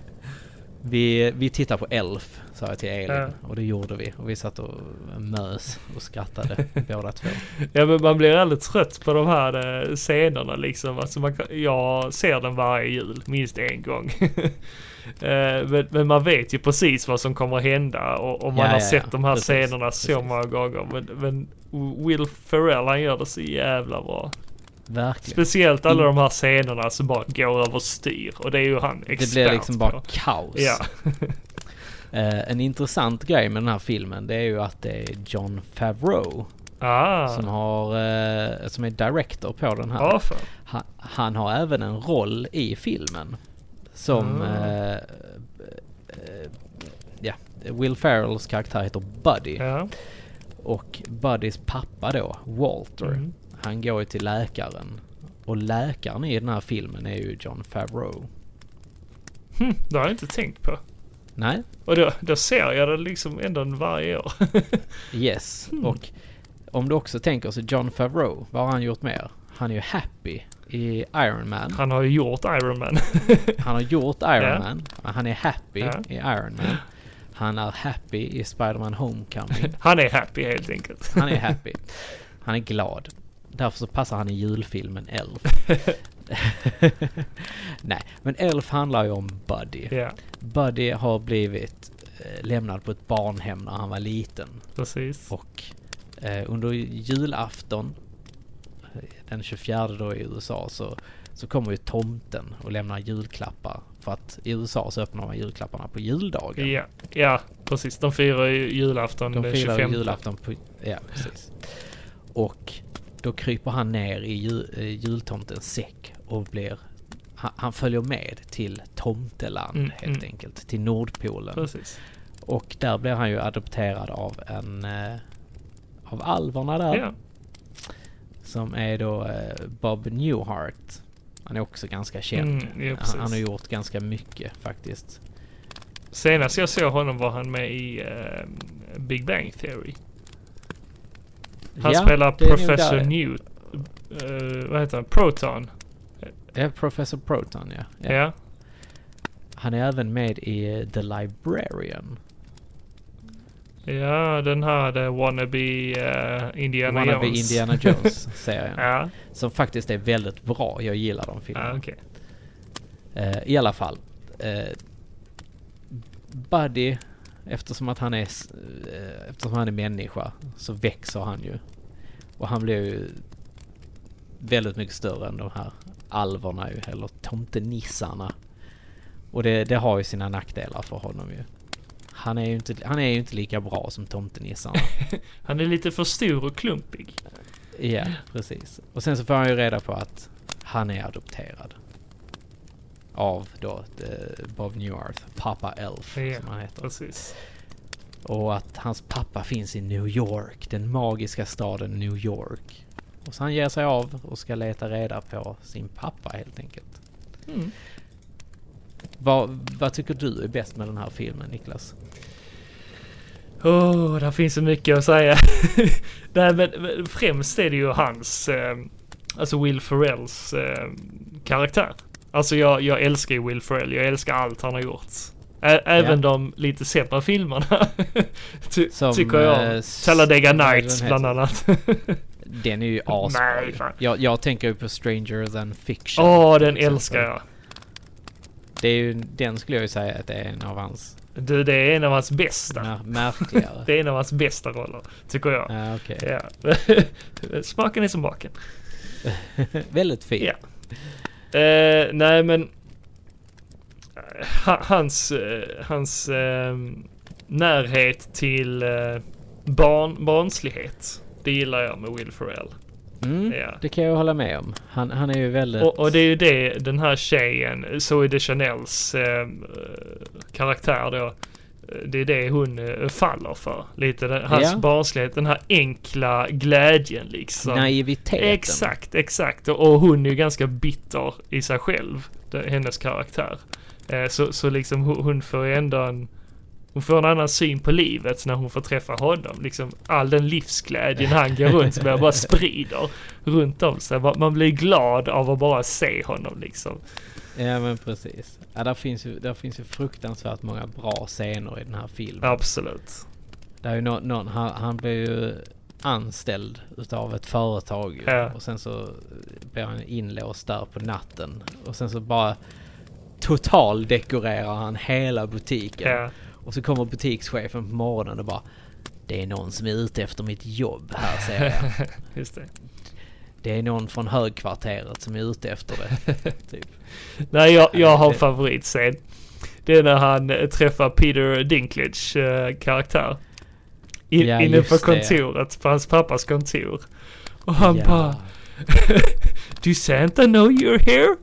A: vi, vi tittar på Elf, sa jag till Elin.
B: Ja.
A: Och det gjorde vi. Och vi satt och mös och skrattade båda två.
B: Ja men man blir aldrig trött på de här eh, scenerna liksom. Alltså man, jag ser den varje jul, minst en gång. Eh, men, men man vet ju precis vad som kommer att hända och, och man
A: Ja,
B: har
A: ja,
B: sett de här
A: Precis,
B: scenerna så
A: precis.
B: många gånger. Men, men Will Ferrell han gör det så jävla bra.
A: Verkligen.
B: Speciellt alla
A: In-
B: de här scenerna som bara går över styr och det är ju han expert
A: Det blir liksom bara
B: på.
A: kaos.
B: Ja.
A: Eh, en intressant grej med den här filmen det är ju att det är John Favreau
B: Ah.
A: som, har, eh, som är director på den här.
B: Fan.
A: Han, han har även en roll i filmen. Som...
B: Ah.
A: Eh, eh, ja, Will Ferrells karaktär heter Buddy.
B: Ja.
A: Och Buddys pappa då, Walter,
B: Mm.
A: Han går ju till läkaren. Och läkaren i den här filmen är ju John Favreau.
B: Hm, det har jag inte tänkt på.
A: Nej?
B: Och då, då ser jag det liksom ändå varje år.
A: Yes.
B: Hmm.
A: Och om du också tänker så John Favreau, vad har han gjort mer? Han är ju Happy i Iron Man.
B: Han har ju gjort Iron Man.
A: Han har gjort Iron
B: Ja.
A: Man. Han är Happy
B: Ja.
A: i Iron Man. Han är Happy i Spider-Man Homecoming.
B: Han är happy helt enkelt.
A: Han är happy. Han är glad. Därför så passar han i julfilmen Elf. Nej, men Elf handlar ju om Buddy.
B: Ja,
A: Buddy har blivit eh, lämnad på ett barnhem när han var liten.
B: precis.
A: Och eh, under julafton, eh, den 24 då i USA, så, så kommer ju tomten och lämnar julklappar. För att i USA så öppnar man julklapparna på juldagen.
B: Ja, ja, precis. De firar ju julafton
A: De
B: den
A: firar
B: 25.
A: julafton på... Ja, precis. Och då kryper han ner i jul, eh, jultomtens säck och blir... Han, han följer med till tomteland
B: Mm,
A: helt
B: mm.
A: enkelt. Till Nordpolen.
B: Precis.
A: Och där blir han ju adopterad av en... Eh, av alverna där.
B: Ja,
A: Som är då eh, Bob Newhart. Han är också ganska känd.
B: Mm, ja,
A: han, han har gjort ganska mycket faktiskt.
B: senast jag såg honom var han med i eh, Big Bang Theory. Han
A: Ja,
B: spelar
A: det är
B: Professor. Newt. eh, vad heter han? Proton.
A: Ja, Professor Proton ja.
B: Ja.
A: ja. Han är även med i eh, The Librarian.
B: Ja, den här The Wannabe uh, Indiana
A: Wannabe
B: Jones.
A: Indiana Jones-serien.
B: ja,
A: Som faktiskt är väldigt bra. Jag gillar de
B: ja
A: filmerna.
B: okej.
A: Eh, I alla fall. Uh, Buddy, eftersom att han är eh, eftersom han är människa så växer han ju. Och han blir ju väldigt mycket större än de här alverna ju, eller tomtenissarna. Och det, det har ju sina nackdelar för honom ju. Han är ju inte, han är ju inte lika bra som tomtenissarna.
B: Han är lite för stor och klumpig.
A: Ja, precis. Och sen så får han ju reda på att han är adopterad. Av då eh, Bob Newhart, pappa Elf
B: Ja,
A: som han heter.
B: Precis.
A: Och att hans pappa finns i New York, den magiska staden New York. Och så han ger sig av och ska leta reda på sin pappa helt enkelt.
B: Mm.
A: Vad, vad tycker du är bäst med den här filmen Niklas?
B: Åh, där finns så mycket att säga. Nej, men, men främst är det ju hans, eh, alltså Will Ferrells eh, karaktär. Alltså jag, jag älskar ju Will Ferrell, jag älskar allt han har gjort. Ä även
A: Ja.
B: de lite sämre filmerna. Ty
A: Som,
B: tycker jag.
A: eh,
B: Talladega Nights
A: den
B: bland annat.
A: Den är ju
B: Nej,
A: asbra. jag, jag tänker ju på Stranger than Fiction.
B: Åh, den
A: till exempel.
B: älskar jag.
A: Det är ju, den skulle jag ju säga att det är en av hans
B: Du, det är en av hans bästa.
A: mär, märkligare.
B: Det är en av hans bästa roller, tycker jag.
A: Ja, okej.
B: Ja. Smaken är som baken.
A: Väldigt fin.
B: Ja. Eh, nej men eh, ha, hans, hans eh, närhet till eh, barn, barnslighet. Det gillar jag med Will Ferrell.
A: Mm,
B: Ja.
A: Det kan jag hålla med om. Han, han är ju väldigt...
B: Och, och det är ju det den här tjejen, Zoe de Chanels eh, karaktär då. Eh, Det är det hon eh, faller för. Lite den, hans
A: Ja.
B: barnslighet, den här enkla glädjen liksom.
A: Naiviteten.
B: Exakt, exakt. Och, hon är ju ganska bitter i sig själv, hennes karaktär. Eh, så, så liksom hon, får ju ändå en hon får en annan syn på livet när hon får träffa honom. Liksom all den livsglädjen han går runt med och bara sprider runt om sig. Man blir glad av att bara se honom liksom.
A: Ja men precis. Ja, där, finns ju, där finns ju fruktansvärt många bra scener i den här filmen.
B: Absolut.
A: Det är ju någon, någon han, han blir ju anställd utav ett företag.
B: Ja.
A: och sen så blir han inlåst där på natten. Och sen så bara totaldekorerar han hela butiken.
B: Ja.
A: Och så kommer butikschefen på morgonen och bara Det är någon som är ute efter mitt jobb här ser jag.
B: Just det.
A: Det är någon från högkvarteret som är ute efter det. typ.
B: Nej, jag, jag har en favoritscen. Det är när han eh, träffar Peter Dinklage eh, karaktär. In,
A: Ja,
B: inne på
A: just det, ja.
B: kontoret, på hans pappas kontor. Och han
A: Ja.
B: bara Do Santa know you're here?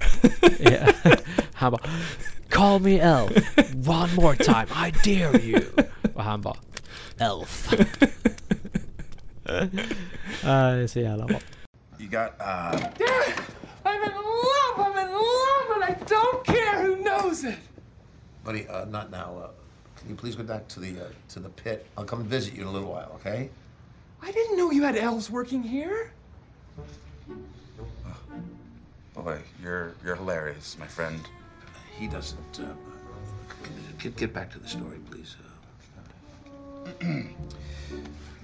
A: Ja. Han bara Call me Elf one more time I dare you. Och han bara Elf. Ah, det är så jävla bra.
E: You got, uh,
F: I'm in love, I'm in love, and I don't care who knows it.
D: Buddy, uh, not now. Uh, can you please go back to the uh, to the pit? I'll come visit you in a little while, okay?
F: I didn't know you had elves working here.
E: Oh, boy, you're, you're hilarious, my friend.
D: He doesn't. Uh, get, get back to the story, please.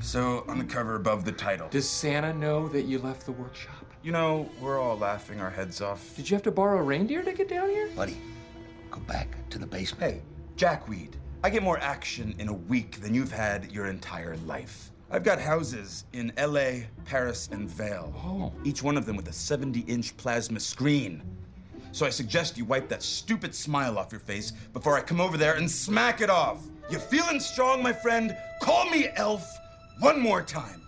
E: So, on the cover above the title,
F: Does Santa know that you left the workshop?
E: you know, we're all laughing our heads off.
F: Did you have to borrow a reindeer to get down here?
D: buddy, go back to the basement.
E: Hey, Jackweed, I get more action in a week than you've had your entire life. I've got houses in LA, Paris, and Vale.
F: Oh.
E: Each one of them with a 70 inch plasma screen. So I suggest you wipe that stupid smile off your face before I come over there and smack it off. You feeling strong, my friend? Call me Elf one more time.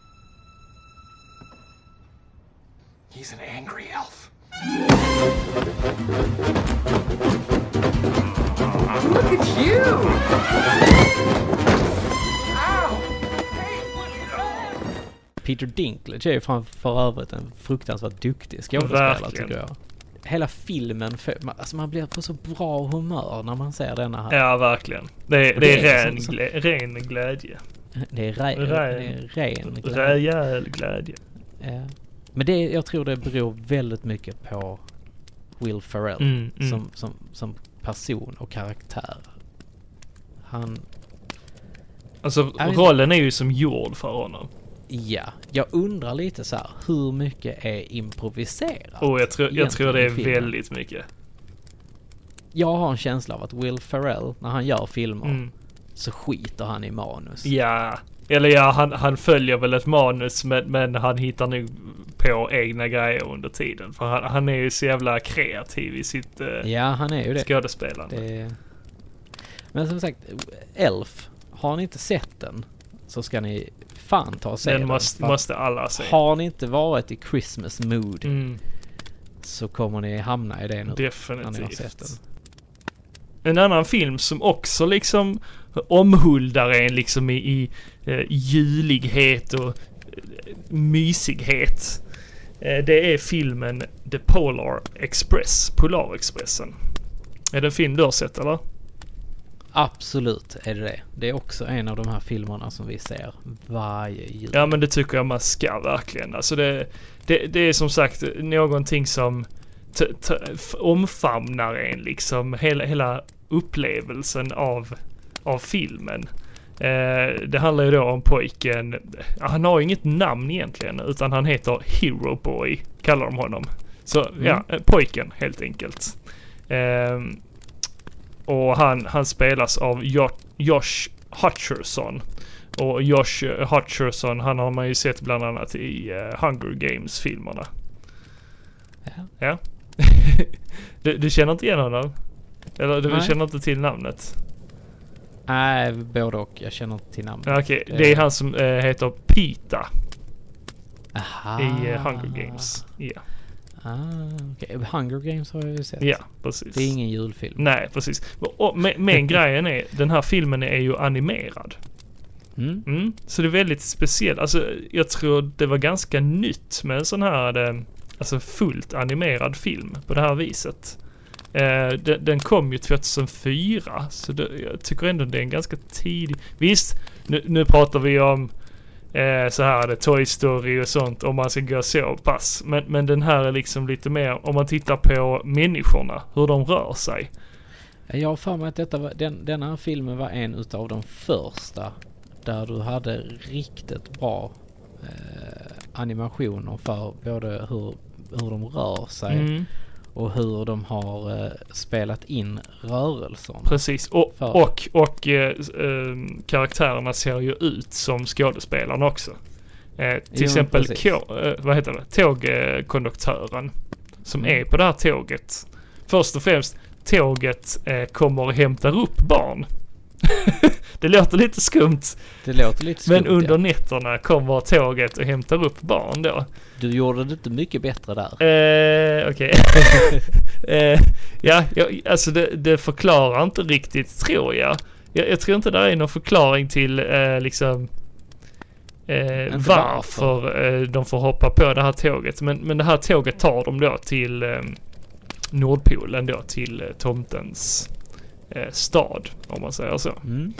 F: He's an angry elf. Look at you!
A: Peter Dinklage är ju för övrigt en fruktansvärt duktig skådespelare
B: Verkligen.
A: tycker jag. Hela filmen, för- man- alltså man blir på så bra humör när man ser denna här.
B: Ja, verkligen. Det,
A: Och
B: det
A: det
B: är
A: är
B: ren,
A: som-
B: glä, ren glädje.
A: Det är, re,
B: Ren.
A: det är ren glädje.
B: Rejäl glädje.
A: Ja. Men det, jag tror det beror väldigt mycket på Will Ferrell
B: Mm, mm.
A: Som, som, som person och karaktär. Han,
B: Alltså rollen är ju som gjord för honom.
A: Ja, jag undrar lite så här, hur mycket är improviserat?
B: Och jag tror, jag tror det är väldigt mycket.
A: Jag har en känsla av att Will Ferrell, när han gör filmer,
B: Mm.
A: så skiter han i manus.
B: Ja, eller ja, han, han följer väl ett manus men, men han hittar nog på egna grejer under tiden. För han, han är ju så jävla kreativ i sitt eh,
A: Ja, han är ju det.
B: skådespelande.
A: det. Men som sagt, Elf, har ni inte sett den så ska ni fan ta och se den.
B: Den måste, alla se.
A: Har ni inte varit i Christmas mood
B: Mm,
A: så kommer ni hamna i det nu.
B: Definitivt. En annan film som också liksom omhuldar en liksom i, i eh, julighet och eh, mysighet. Eh, det är filmen The Polar Express, Polarexpressen. Är det en film du har sett eller?
A: Absolut är det det. Det är också en av de här filmerna som vi ser varje jul.
B: Ja men det tycker jag man ska verkligen. Alltså det, det, det är som sagt någonting som omfamnar en liksom. Hela, hela upplevelsen av, av filmen. Eh, det handlar ju då om pojken, han har inget namn egentligen utan han heter Hero Boy, kallar de honom. Så ja, eh, pojken helt enkelt. Eh, och han, han spelas av jo- Josh Hutcherson. Och Josh eh, Hutcherson, han har man ju sett bland annat i eh, Hunger Games-filmerna.
A: Ja.
B: Ja. du, du känner inte igen honom? Eller du
A: Nej.
B: känner inte till namnet?
A: Nej, både och. Jag känner inte till namnet.
B: Okej, det är han som eh, heter Pita
A: Aha.
B: i eh, Hunger Games. Ja,
A: Ah, okej. Hunger Games har jag ju sett.
B: ja precis.
A: Det är ingen julfilm.
B: Nej, precis. Och, men, men grejen är, den här filmen är ju animerad.
A: Mm.
B: Mm, så det är väldigt speciellt. Alltså, jag tror det var ganska nytt med en sån här, eh, alltså fullt animerad film på det här viset. Eh, den, den kom ju 2004, så det, jag tycker ändå det är en ganska tidig... Visst, nu, nu pratar vi om eh, så här, det Toy Story och sånt om man ska gå så pass. Men, men den här är liksom lite mer, om man tittar på människorna, hur de rör sig.
A: Jag har för mig att detta var, den, den här filmen var en utav de första där du hade riktigt bra eh, animationer för både hur, hur de rör sig
B: Mm,
A: och hur de har eh, spelat in rörelserna.
B: precis, och,
A: För-
B: och, och eh, eh, karaktärerna ser ju ut som skådespelarna också. Eh, till
A: Jo,
B: exempel eh, vad heter det? tågkonduktören som
A: Mm.
B: är på det här tåget. Först och främst, tåget eh, kommer och hämtar upp barn. det låter lite skumt,
A: Det låter lite skumt,
B: men under
A: ja.
B: nätterna kommer tåget och hämtar upp barn då.
A: Du gjorde det inte mycket bättre där.
B: Eh, Okej. eh, ja, alltså det, det förklarar inte riktigt tror jag. Jag, jag tror inte det är någon förklaring till eh, liksom eh,
A: Inte
B: varför eh, de får hoppa på det här tåget. Men, men det här tåget tar dem då till eh, Nordpolen då till eh, tomtens stad om man säger så.
A: Mm.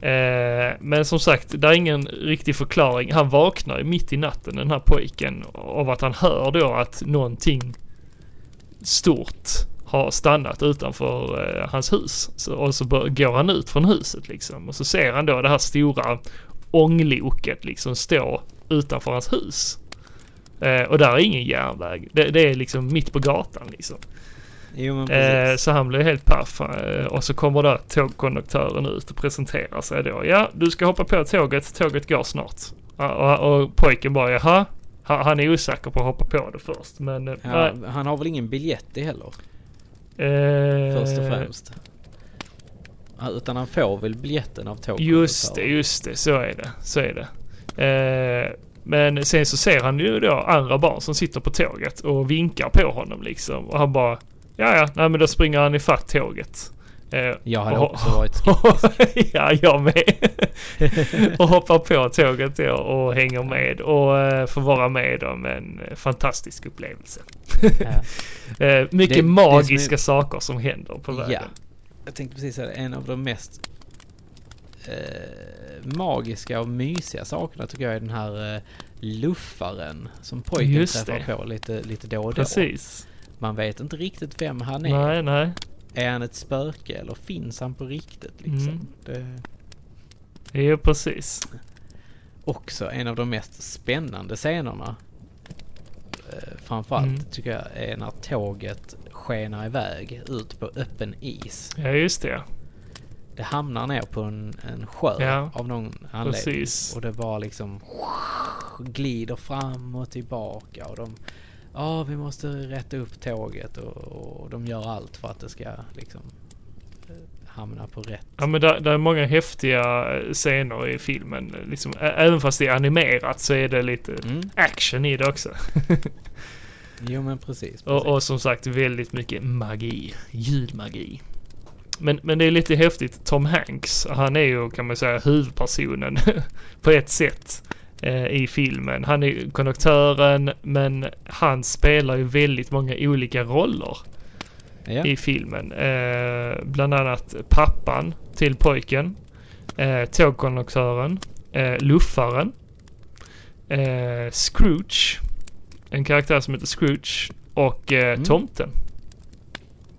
B: Eh, men som sagt, det är ingen riktig förklaring. Han vaknar ju mitt i natten den här pojken av att han hör då att någonting stort har stannat utanför eh, hans hus. Så, och så bör, går han ut från huset liksom och så ser han då det här stora ångloket liksom stå utanför hans hus. Eh, och där är ingen järnväg. Det, det är liksom mitt på gatan liksom.
A: Jo
B: Eh, så han blir helt paff. Eh, och så kommer då tågkonduktören ut och presenterar sig då. Ja, du ska hoppa på tåget. Tåget går snart. Och, och pojken bara jaha. Han, är osäker på att hoppa på det först. Men eh,
A: ja,
B: nej,
A: han har väl ingen biljett i heller?
B: eh,
A: Först och främst. Utan han får väl biljetten av tågkonduktören?
B: Just det, just det. Så är det. Så är det. Eh, men sen så ser han ju då andra barn som sitter på tåget och vinkar på honom liksom. Och han bara ja, ja, nej men då springer han ifatt tåget. Eh,
A: Jag hade
B: och-
A: också varit skeptisk.
B: ja, jag med. och hoppar på tåget då och hänger med och eh, får vara med om en eh, fantastisk upplevelse.
A: Ja.
B: Eh, mycket
A: Det- det
B: magiska
A: som är-
B: saker som händer på vägen.
A: Ja. Jag tänkte precis säga det, en av de mest eh, magiska och mysiga sakerna tycker jag är den här eh, luffaren som pojken
B: Just
A: träffar
B: det.
A: på lite, lite då och då.
B: Precis.
A: Man vet inte riktigt vem han är.
B: Nej, nej.
A: Är han ett spöke eller finns han på riktigt liksom?
B: Mm.
A: Det
B: Jo, precis.
A: också en av de mest spännande scenerna. Eh, framförallt
B: Mm.
A: tycker jag är när tåget skenar iväg ut på öppen is.
B: Ja, just det.
A: Det hamnar ner på en, en sjö
B: Ja,
A: av någon anledning.
B: Precis.
A: Och det bara liksom glider fram och tillbaka och de Ja, vi måste rätta upp tåget och, och de gör allt för att det ska liksom eh, hamna på rätt.
B: Ja men det, är många häftiga eh, scener i filmen. Liksom, även fast det är animerat så är det lite
A: Mm.
B: action i det också.
A: Jo men precis. precis.
B: Och, och som sagt väldigt mycket magi. Ljudmagi. Men, men det är lite häftigt. Tom Hanks, han är ju kan man säga huvudpersonen på ett sätt i filmen. Han är konduktören men han spelar ju väldigt många olika roller.
A: Ja.
B: i filmen. Eh, bland annat pappan till pojken, eh, tågkonduktören, eh, luffaren, eh, Scrooge, en karaktär som heter Scrooge och eh,
A: Mm.
B: tomten.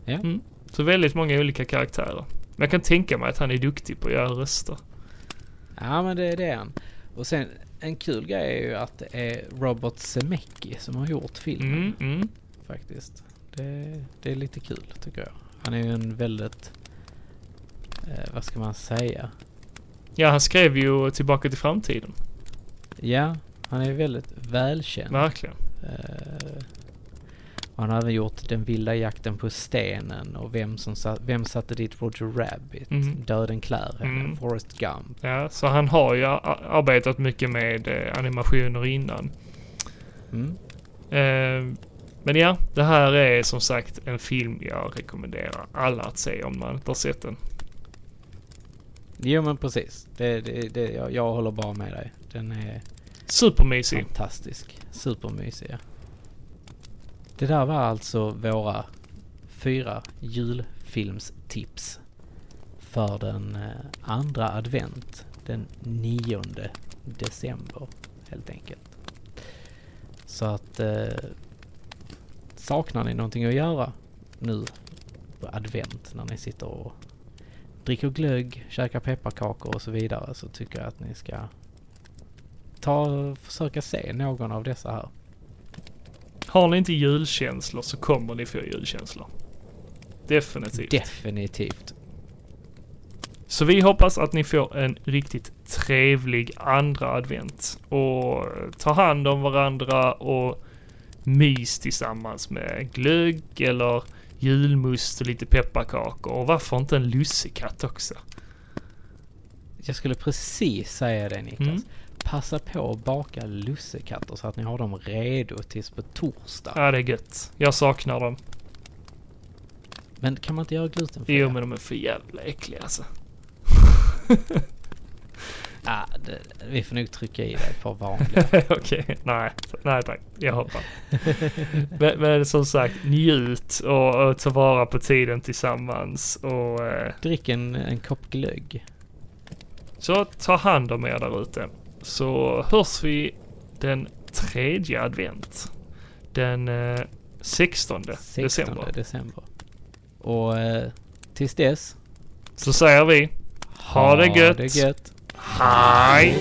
A: Ja.
B: Mm. Så väldigt många olika karaktärer. Men jag kan tänka mig att han är duktig på att göra röster.
A: ja, men det är det han. Och sen en kul grej är ju att det är Robert Zemecki som har gjort filmen
B: Mm, mm.
A: faktiskt. Det, det är lite kul tycker jag. Han är ju en väldigt, eh, vad ska man säga?
B: Ja, han skrev ju Tillbaka till framtiden.
A: Ja, han är väldigt välkänd.
B: Verkligen.
A: Eh, och han har även gjort Den vilda jakten på stenen och Vem, som sa, vem satte dit Roger Rabbit,
B: Mm.
A: Döden klär henne,
B: Mm.
A: Forrest Gump.
B: Ja, så han har ju arbetat mycket med eh, animationer innan.
A: Mm.
B: Eh, men ja, det här är som sagt en film jag rekommenderar alla att se om man inte har sett den.
A: Jo men precis. Det, det, det, jag, jag håller bara med dig. Den är
B: Supermysig.
A: fantastisk. Supermysig ja. Det där var alltså våra fyra julfilmstips för den eh, andra advent. Den 9 december helt enkelt. Så att eh, saknar ni någonting att göra nu på advent när ni sitter och dricker glögg, käkar pepparkakor och så vidare så tycker jag att ni ska ta och försöka se någon av dessa här.
B: Har ni inte julkänslor så kommer ni få julkänslor. Definitivt.
A: Definitivt.
B: Så vi hoppas att ni får en riktigt trevlig andra advent. Och ta hand om varandra och mys tillsammans med glögg eller julmust och lite pepparkakor. Och varför inte en lussekatt också?
A: Jag skulle precis säga det Niklas.
B: Mm.
A: Passa på att baka lussekatter så att ni har dem redo tills på torsdag.
B: Ja, det är gött. Jag saknar dem.
A: Men kan man inte göra glutenfria?
B: Jo, men de är för jävla äckliga alltså.
A: Ah, det, vi får nog trycka i det ett par vanliga.
B: Okej, nej. Nej tack. Jag hoppar. men, men som sagt, njut och, och ta vara på tiden tillsammans. Och eh,
A: Drick en, en kopp glögg.
B: så ta hand om er där ute. Så hörs vi den tredje advent. Den eh, 16,
A: 16
B: december.
A: december. Och eh, tills dess.
B: Så säger vi, ha det gött.
A: det gött.
B: hej!